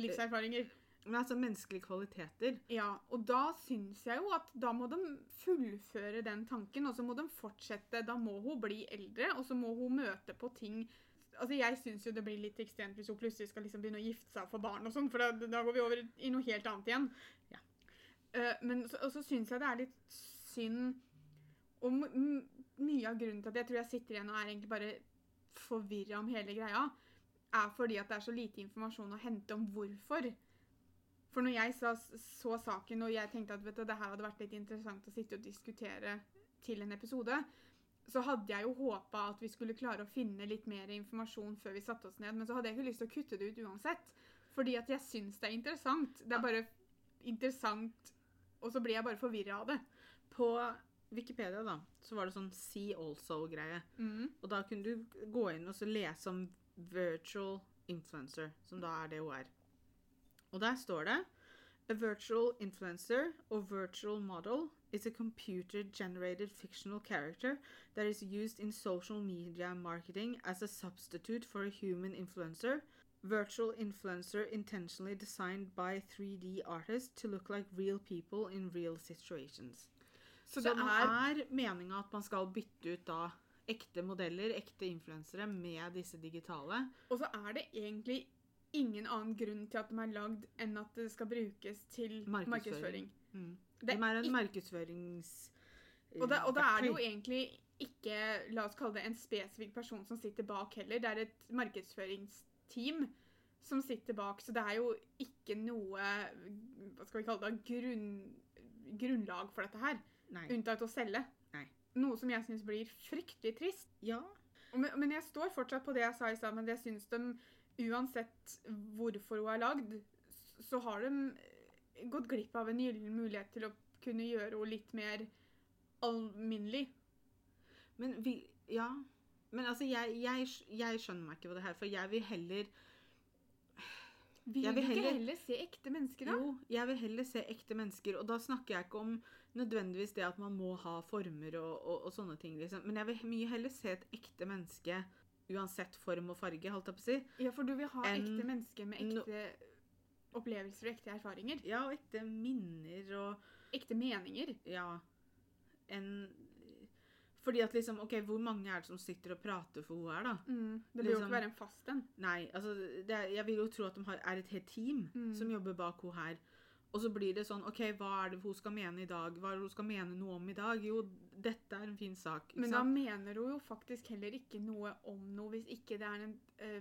Livserfaringer. Men altså menneskelige kvaliteter. Ja, og da syns jeg jo at da må de fullføre den tanken, og så må de fortsette. Da må hun bli eldre, og så må hun møte på ting Altså, Jeg syns jo det blir litt ekstremt hvis hun plutselig skal liksom begynne å gifte seg og få barn og sånn, for da, da går vi over i noe helt annet igjen. Ja. Uh, men så, og så syns jeg det er litt synd Og mye av grunnen til at jeg tror jeg sitter igjen og er egentlig bare forvirra om hele greia, er fordi at det er så lite informasjon å hente om hvorfor. For når jeg så, så saken og jeg tenkte at vet du, det her hadde vært litt interessant å sitte og diskutere til en episode, så hadde jeg jo håpa at vi skulle klare å finne litt mer informasjon før vi satte oss ned. Men så hadde jeg ikke lyst til å kutte det ut uansett. Fordi at jeg syns det er interessant. Det er bare interessant, og så blir jeg bare forvirra av det. På Wikipedia da, så var det sånn see also-greie. Og da kunne du gå inn og så lese om virtual influencer, som da er det hun er. Og der står det A virtual influencer or virtual model is a computer-generated fictional character that is used in social media marketing as a substitute for a human influencer. Virtual influencer intentionally designed by 3D artists to look like real people in real situations. Så det er er meninga at man skal bytte ut da ekte modeller, ekte influensere, med disse digitale. Og så er det egentlig ingen annen grunn til at de er lagd enn at det skal brukes til Markedsføring. markedsføring. Mm. Det De er en markedsførings... og, da, og da er det jo egentlig ikke la oss kalle det en spesifikk person som sitter bak heller. Det er et markedsføringsteam som sitter bak. Så det er jo ikke noe hva skal vi kalle det, grunn, grunnlag for dette her. Nei. Unntatt å selge. Nei. Noe som jeg syns blir fryktelig trist. Ja. Men, men jeg står fortsatt på det jeg sa i stad, men jeg syns de, uansett hvorfor hun er lagd, så har de gått glipp av en gyllen mulighet til å kunne gjøre henne litt mer alminnelig. Men vi Ja. Men altså, jeg, jeg, jeg skjønner meg ikke på det her, for jeg vil heller Vil vil du ikke heller- heller se ekte mennesker, da? Jo, jeg vil heller se ekte mennesker. Og da snakker jeg ikke om nødvendigvis det at man må ha former og, og, og sånne ting, liksom. Men jeg vil mye heller se et ekte menneske uansett form og farge, holdt jeg på å si. Ja, for du vil ha En- ekte mennesker med no- ekte opplevelser og ekte erfaringer. Ja, og ekte minner og Ekte meninger. Ja. En Fordi at liksom OK, hvor mange er det som sitter og prater for hun her, da? Mm. Det bør jo Liksom- ikke være en fast en. Nei, altså det er, Jeg vil jo tro at de har, er et helt team Mm. som jobber bak hun her. Og så blir det sånn OK, hva er det hun skal mene i dag? Hva er det hun skal mene noe om i dag? Jo, dette er en fin sak. Men da sant? mener hun jo faktisk heller ikke noe om noe hvis ikke det er en, eh,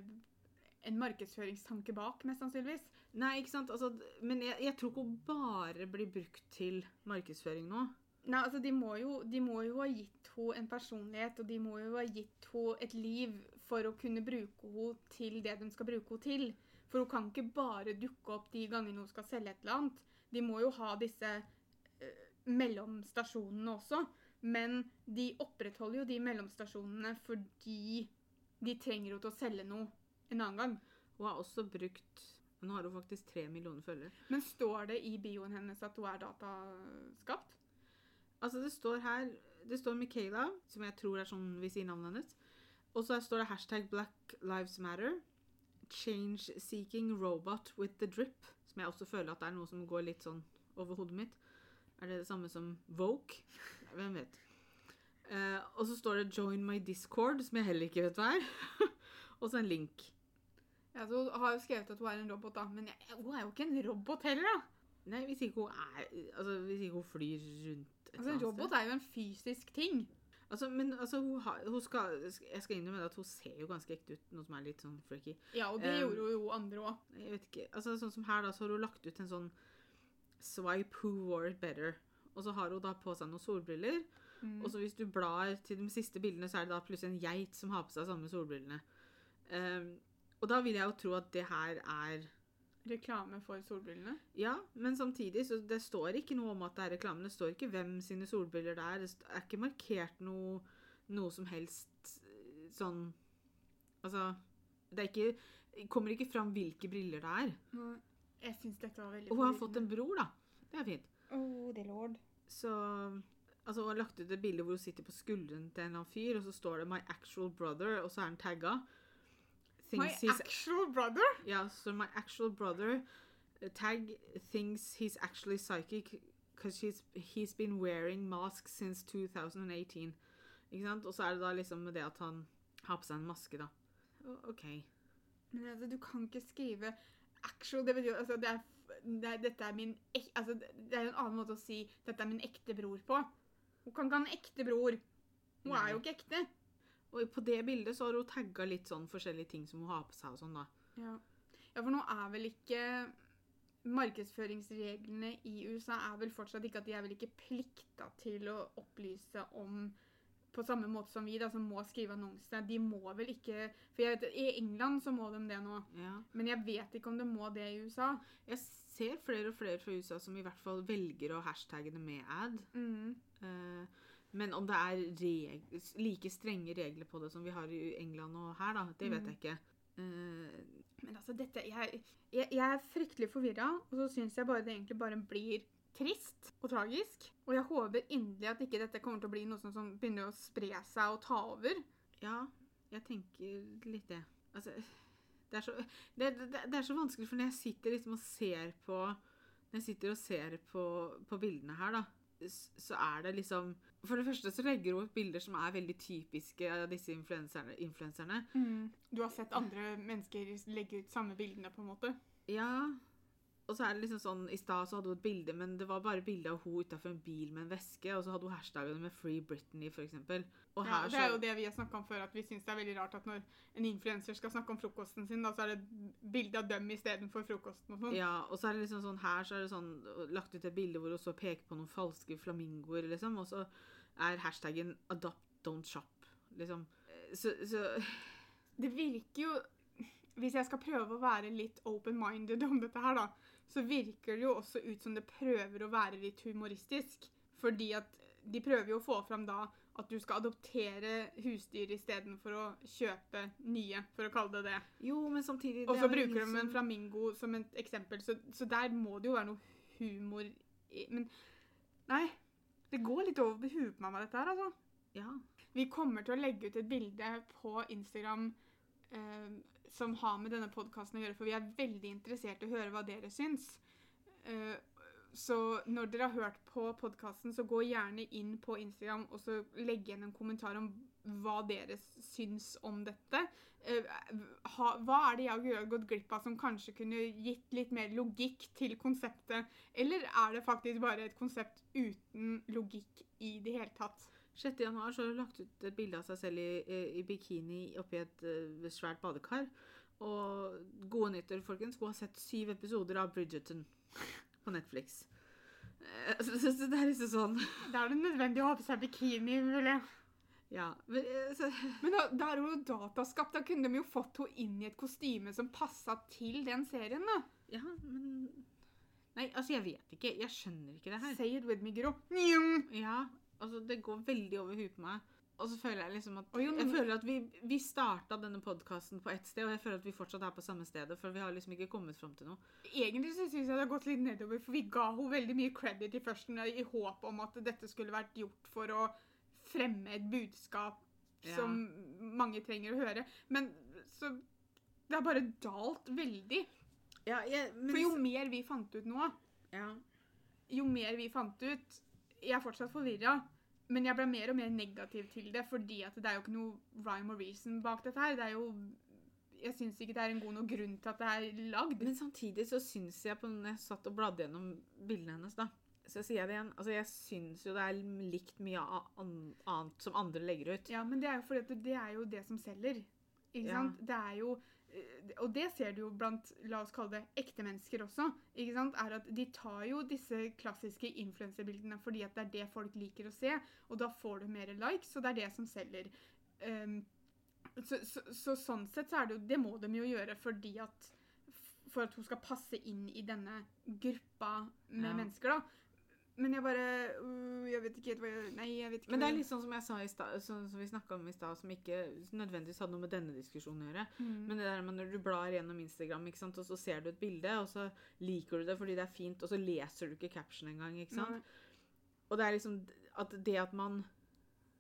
en markedsføringstanke bak, mest sannsynligvis. Nei, ikke sant? Altså, men jeg, jeg tror ikke hun bare blir brukt til markedsføring nå. Nei, altså de må, jo, de må jo ha gitt henne en personlighet, og de må jo ha gitt henne et liv for å kunne bruke henne til det de skal bruke henne til. For hun kan ikke bare dukke opp de gangene hun skal selge et eller annet. De må jo ha disse eh, mellomstasjonene også. Men de opprettholder jo de mellomstasjonene fordi de trenger henne til å selge noe en annen gang. Hun har også brukt Nå har hun faktisk tre millioner følgere. Men står det i bioen hennes at hun er dataskapt? Altså, det står her Det står Michaela, som jeg tror er sånn vi sier navnet hennes. Og så står det hashtag Black Lives Matter. Change seeking robot with the drip. Som jeg også føler at det er noe som går litt sånn over hodet mitt. Er det det samme som Voke? Hvem vet. Uh, og så står det 'Join my Discord', som jeg heller ikke vet hva er. og så en link. Ja, så Hun har jo skrevet at hun er en robot, da. Men jeg, hun er jo ikke en robot heller, da. Nei, hvis ikke hun er Altså, hvis ikke hun flyr rundt et Altså, En robot sted. er jo en fysisk ting. Altså, men altså, hun, har, hun skal Jeg skal innrømme at hun ser jo ganske ekte ut, noe som er litt sånn freaky. Ja, og det Um, gjorde jo andre òg. Jeg vet ikke, altså Sånn som her, da, så har hun lagt ut en sånn Swipe who wore it better. Og så har hun da på seg noen solbriller. Mm. Og så hvis du blar til de siste bildene, så er det da plutselig en geit som har på seg samme solbrillene. Um, og da vil jeg jo tro at det her er Reklame for solbrillene. Ja, men samtidig så det står ikke noe om at det er reklame. Det står ikke hvem sine solbriller det er. Det er ikke markert noe, noe som helst eh, sånn Altså Det er ikke kommer ikke fram hvilke briller det er. Jeg syns dette var veldig Og hun har fått en bror, da. Det er fint. Oh, det lord. Så Altså, hun har lagt ut et bilde hvor hun sitter på skulderen til en eller annen fyr, og så står det 'My actual brother', og så er han tagga. My Thinks he's actual brother? Yeah, so 'My actual brother' uh, tag thinks he's actually psychic because he's, he's been wearing mask since 2018. Ikke sant? Og så er det da liksom det at han har på seg en maske, da. OK. Men altså, du kan ikke skrive actual Det betyr altså, det er, det er, Dette er min altså, Det er jo en annen måte å si 'dette er min ekte bror' på. Hun kan ikke ha en ekte bror. Hun Nei. er jo ikke ekte. Og på det bildet så har hun tagga litt sånn forskjellige ting som hun har på seg og sånn, da. Ja. ja, for nå er vel ikke Markedsføringsreglene i USA er vel fortsatt ikke at de er vel ikke plikta til å opplyse om på samme måte som vi, da, som må skrive annonse. De må vel ikke For jeg vet, I England så må de det nå. Ja. Men jeg vet ikke om de må det i USA. Jeg ser flere og flere fra USA som i hvert fall velger å hashtagge det med ad. Mm. Eh, men om det er like strenge regler på det som vi har i England og her, da, det vet Mm. jeg ikke. Uh, Men altså, dette Jeg, jeg, jeg er fryktelig forvirra, og så syns jeg bare det egentlig bare blir trist og tragisk. Og jeg håper inderlig at ikke dette kommer til å bli noe som, som begynner å spre seg og ta over. ja, jeg tenker litt det. Altså, det er, så, det, det, det er så vanskelig, for når jeg sitter liksom og ser på Når jeg sitter og ser på, på bildene her, da, så er det liksom For det første så legger hun ut bilder som er veldig typiske av disse influenserne. influenserne. Du har sett andre mennesker legge ut samme bildene, på en måte? Ja. Og så er det liksom sånn, I stad så hadde hun et bilde, men det var bare bilde av hun utafor en bil med en veske. Og så hadde hun hashtagget med 'Free Britney', eksempel. Ja, her det er jo det vi har snakka om før, at vi syns det er veldig rart at når en influenser skal snakke om frokosten sin, da så er det bilde av dem istedenfor frokosten og sånn. Ja, og så er det liksom sånn her så er det sånn lagt ut et bilde hvor hun så peker på noen falske flamingoer, liksom. Og så er hashtaggen 'adopt, don't shop'. Liksom. Eh, Så, så Det virker jo Hvis jeg skal prøve å være litt open-minded om dette her, da, så virker det jo også ut som det prøver å være litt humoristisk. Fordi at de prøver jo å få fram da at du skal adoptere husdyr istedenfor å kjøpe nye, for å kalle det det. Jo, men samtidig Og så er bruker liksom... de en flamingo som et eksempel, så, så der må det jo være noe humor i Men nei. Det går litt over huet på meg med dette her, altså. Ja. Vi kommer til å legge ut et bilde på Instagram eh, som har med denne podkasten å gjøre, for vi er veldig interessert i å høre hva dere syns. Eh, så når dere har hørt på podkasten, så gå gjerne inn på Instagram og så legg igjen en kommentar om hva dere syns om dette. Eh, hva er det jeg har gått glipp av som kanskje kunne gitt litt mer logikk til konseptet? Eller er det faktisk bare et konsept uten logikk i det hele tatt? 6. januar så har hun lagt ut et bilde av seg selv i, i, bikini oppi et uh, svært badekar. Og gode nyheter, folkens. Hun har sett syv episoder av Bridgerton på Netflix. Eh, Så, så, så det er liksom sånn Da er det nødvendig å ha på seg bikini, jeg. Ja. Men, eh, så, Men da, da er hun jo dataskapt. Da kunne de jo fått henne inn i et kostyme som passa til den serien, da. ja, men Nei, altså, jeg vet ikke. Jeg skjønner ikke det her. Say it with me, Gro. Ja, altså, det går veldig over huet på meg. Og så føler jeg liksom at jo, Jeg føler at vi, vi starta denne podkasten på ett sted, og jeg føler at vi fortsatt er på samme stedet, for vi har liksom ikke kommet fram til noe. Egentlig så syns jeg det har gått litt nedover, for vi ga henne veldig mye credit i førsten i håp om at dette skulle vært gjort for å fremme et budskap Ja. som mange trenger å høre. Men så Det har bare dalt veldig. Ja, jeg, men, For jo mer vi fant ut nå, ja. jo mer vi fant ut Jeg er fortsatt forvirra, men jeg ble mer og mer negativ til det, fordi at det er jo ikke noe rhyme og reason bak dette her. Det er jo Jeg syns ikke det er en god nok grunn til at det er lagd. Men samtidig så syns jeg på når jeg satt og bladde gjennom bildene hennes, da Så sier jeg det igjen. Altså, jeg syns jo det er likt mye annet som andre legger ut. Ja, men det er jo fordi at det er jo det som selger. Ikke Ja. sant? Det er jo Og det ser du jo blant la oss kalle det ekte mennesker også. ikke sant? Er at De tar jo disse klassiske influenserbildene fordi at det er det folk liker å se. Og da får du mer likes, og det er det som selger. Um, så, så, så sånn sett så er det jo Det må de jo gjøre fordi at For at hun skal passe inn i denne gruppa med Ja. mennesker, da. Men jeg bare uh, Jeg vet ikke helt hva jeg Nei, jeg vet ikke Men det er litt sånn som jeg sa i stad, sånn som vi snakka om i stad, som ikke nødvendigvis hadde noe med denne diskusjonen å gjøre. Mm. Men det der med når du blar gjennom Instagram, ikke sant, og så ser du et bilde, og så liker du det fordi det er fint, og så leser du ikke caption engang. ikke sant? Nei. Og det er liksom at det at man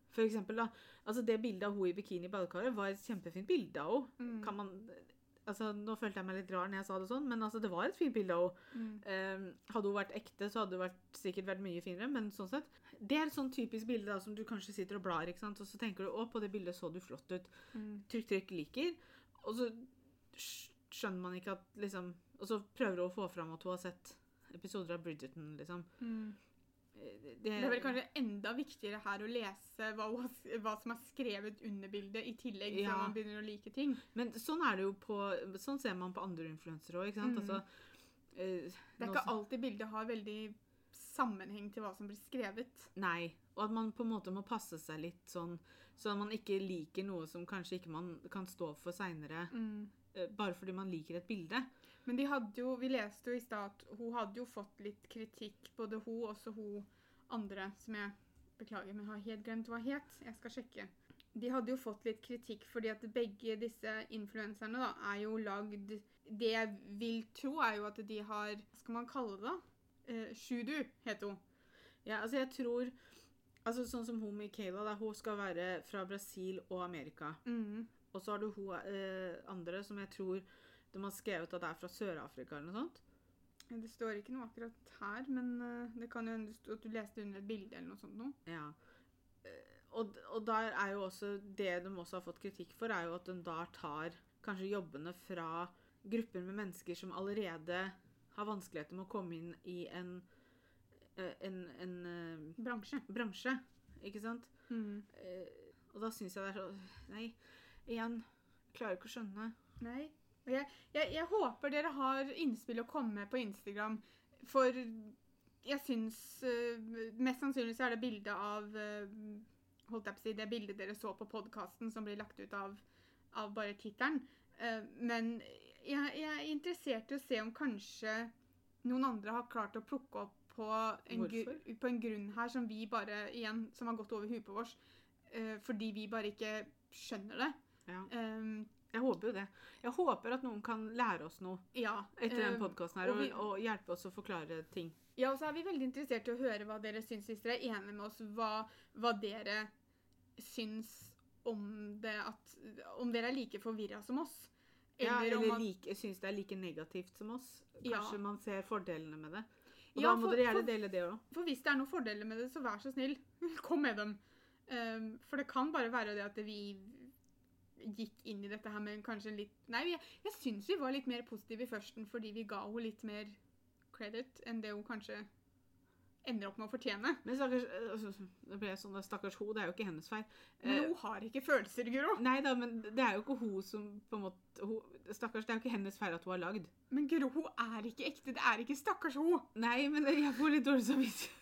For eksempel, da. Altså, det bildet av hun i bikini i badekaret var et kjempefint bilde av henne. Mm. Kan man Altså, nå følte jeg meg litt rar når jeg sa det sånn, men altså, det var et fint bilde av henne. Mm. Eh, hadde hun vært ekte, så hadde det vært, sikkert vært mye finere, men sånn sett. Det er et sånn typisk bilde da, som du kanskje sitter og blar, ikke sant? og så tenker du 'Å, på det bildet så du flott ut'. Mm. Trykk, trykk, liker. Og så skjønner man ikke at liksom Og så prøver hun å få fram at hun har sett episoder av Bridgerton, liksom. Mm. Eh, Det er vel kanskje enda viktigere her å lese hva, hva som er skrevet under bildet, i tillegg til Ja. at man begynner å like ting. Men sånn er det jo på Sånn ser man på andre influensere òg, ikke sant? Mm. Altså, eh, Det er ikke som... alltid bildet har veldig sammenheng til hva som blir skrevet. Nei. Og at man på en måte må passe seg litt sånn, så at man ikke liker noe som kanskje ikke man kan stå for seinere, bare fordi man liker et bilde. Men de hadde jo, vi leste jo i stad at hun hadde jo fått litt kritikk, både hun og også hun andre, som jeg beklager, men har helt glemt hva het. Jeg skal sjekke. De hadde jo fått litt kritikk fordi at begge disse influenserne da, er jo lagd Det jeg vil tro, er jo at de har Hva skal man kalle det? da? Eh, Shudu heter hun. Ja, altså jeg tror Altså Sånn som hun Michaela, da, hun skal være fra Brasil og Amerika. Og så har du hun eh, andre som jeg tror de har skrevet at det er fra Sør-Afrika eller noe sånt. Det står ikke noe akkurat her, men eh, det kan jo hende at du leste under et bilde eller noe sånt noe. Ja. Eh, Og, og der er jo også Det de også har fått kritikk for, er jo at de da tar kanskje jobbene fra grupper med mennesker som allerede har vanskeligheter med å komme inn i en, en, en, en eh, Bransje. bransje. Ikke sant? Mm. og da syns jeg det er så Nei, igjen. Klarer ikke å skjønne. Nei. Jeg, jeg, jeg håper dere har innspill å komme med på Instagram, for jeg syns eh, Mest sannsynlig så er det bilde av eh, Holdt jeg på å si det bildet dere så på podkasten som blir lagt ut av, av bare tittelen. Eh, men jeg, jeg er interessert i å se om kanskje noen andre har klart å plukke opp på en, gru, på en grunn her som vi bare igjen, som har gått over huet på oss, fordi vi bare ikke skjønner det. Ja. Um, Jeg håper jo det. Jeg håper at noen kan lære oss noe ja. etter den eh, podkasten og og, og hjelpe oss å forklare ting. Ja, og så er vi veldig interessert i å høre hva dere syns, hvis dere er enige med oss, hva, hva dere syns om det at Om dere er like forvirra som oss. Ja, eller at- like, syns det er like negativt som oss. Ja. Kanskje man ser fordelene med det. Og Ja, da må for- dere gjerne for- dele det òg. For hvis det er noen fordeler med det, så vær så snill, kom med dem. Um, for det kan bare være det at vi gikk inn i dette her med kanskje litt Nei, jeg, jeg syns vi var litt mer positive i førsten fordi vi ga henne litt mer credit enn det hun kanskje ender opp med å fortjene. Men stakkars altså, Det ble sånn, stakkars ho, det er jo ikke hennes feil. Men Eh, hun har ikke følelser, Guro. Nei da, men det er jo ikke hun som på en måte hun, Stakkars, det er jo ikke hennes feil at hun har lagd. Men Guro, hun er ikke ekte. Det er ikke stakkars hun. Nei, men jeg får litt dårlig samvittighet.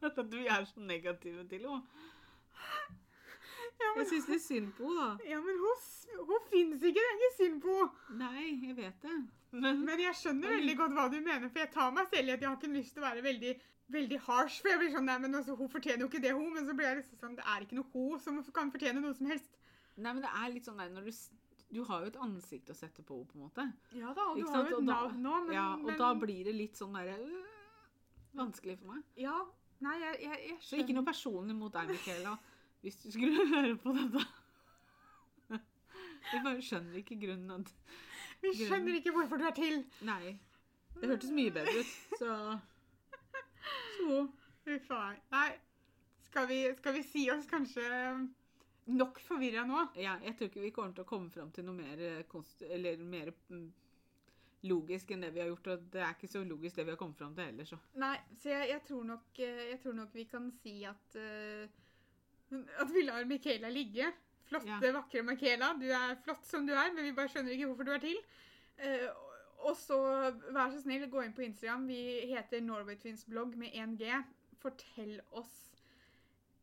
At vi er så negative til henne. Ja, men, Jeg syns litt synd på henne, da. ja, men hun, hun fins ikke. Det er ikke synd på henne. Nei, jeg vet det. Men Men jeg skjønner veldig godt hva du mener, for jeg tar meg selv i at jeg har ikke lyst til å være veldig veldig harsh. For jeg blir sånn, nei, men altså, Hun fortjener jo ikke det, hun. Men så blir jeg liksom sånn, det er ikke noe hun som kan fortjene noe som helst. Nei, men det er litt sånn der når du Du har jo et ansikt å sette på henne, på en måte. Ja da, og du har jo et navn nå, men, Ja, og men da blir det litt sånn derre øh, Vanskelig for meg. Ja, nei, jeg, jeg, jeg Så ikke noe personlig mot deg, Michaela, hvis du skulle høre på dette. Vi bare skjønner ikke grunnen at Vi skjønner ikke hvorfor du er til. Nei. Det hørtes mye bedre ut, så Så Uff a meg. Skal vi, skal vi si oss kanskje nok forvirra nå? Ja, jeg tror ikke vi kommer til å komme fram til noe mer, eh, konst eller mer mm, logisk enn det vi har gjort. Og det er ikke så logisk det vi har kommet fram til heller, så. Nei, så jeg, jeg, tror, nok, eh, jeg tror nok vi kan si at eh, At vi lar Michaela ligge. Flotte, Ja. vakre Michaela. Du er flott som du er, men vi bare skjønner ikke hvorfor du er til. Uh, og så vær så snill, gå inn på Instagram. Vi heter Norway Twins blogg med 1G. Fortell oss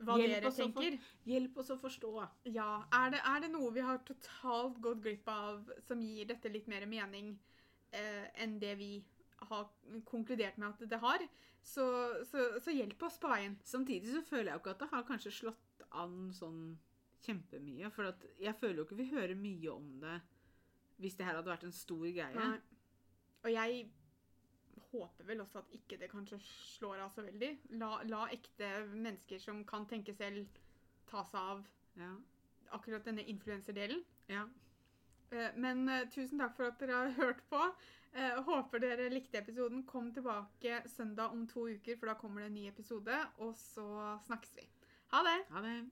hva Hjelp dere å for- tenker. Hjelp oss å forstå. Ja, er det, er det noe vi har totalt gått glipp av som gir dette litt mer mening eh, enn det vi har konkludert med at det har, så, så, så hjelp oss på veien. Samtidig så føler jeg jo ikke at det har kanskje slått an sånn kjempemye. For at jeg føler jo ikke vi hører mye om det hvis det her hadde vært en stor greie. Nei. Og jeg håper vel også at ikke det kanskje slår av så veldig. La, la ekte mennesker som kan tenke selv, ta seg av Ja. akkurat denne influenserdelen. ja. Eh, Men uh, tusen takk for at dere har hørt på. Uh, håper dere likte episoden. Kom tilbake søndag om to uker, for da kommer det en ny episode. Og så snakkes vi. Ha det! Ha det.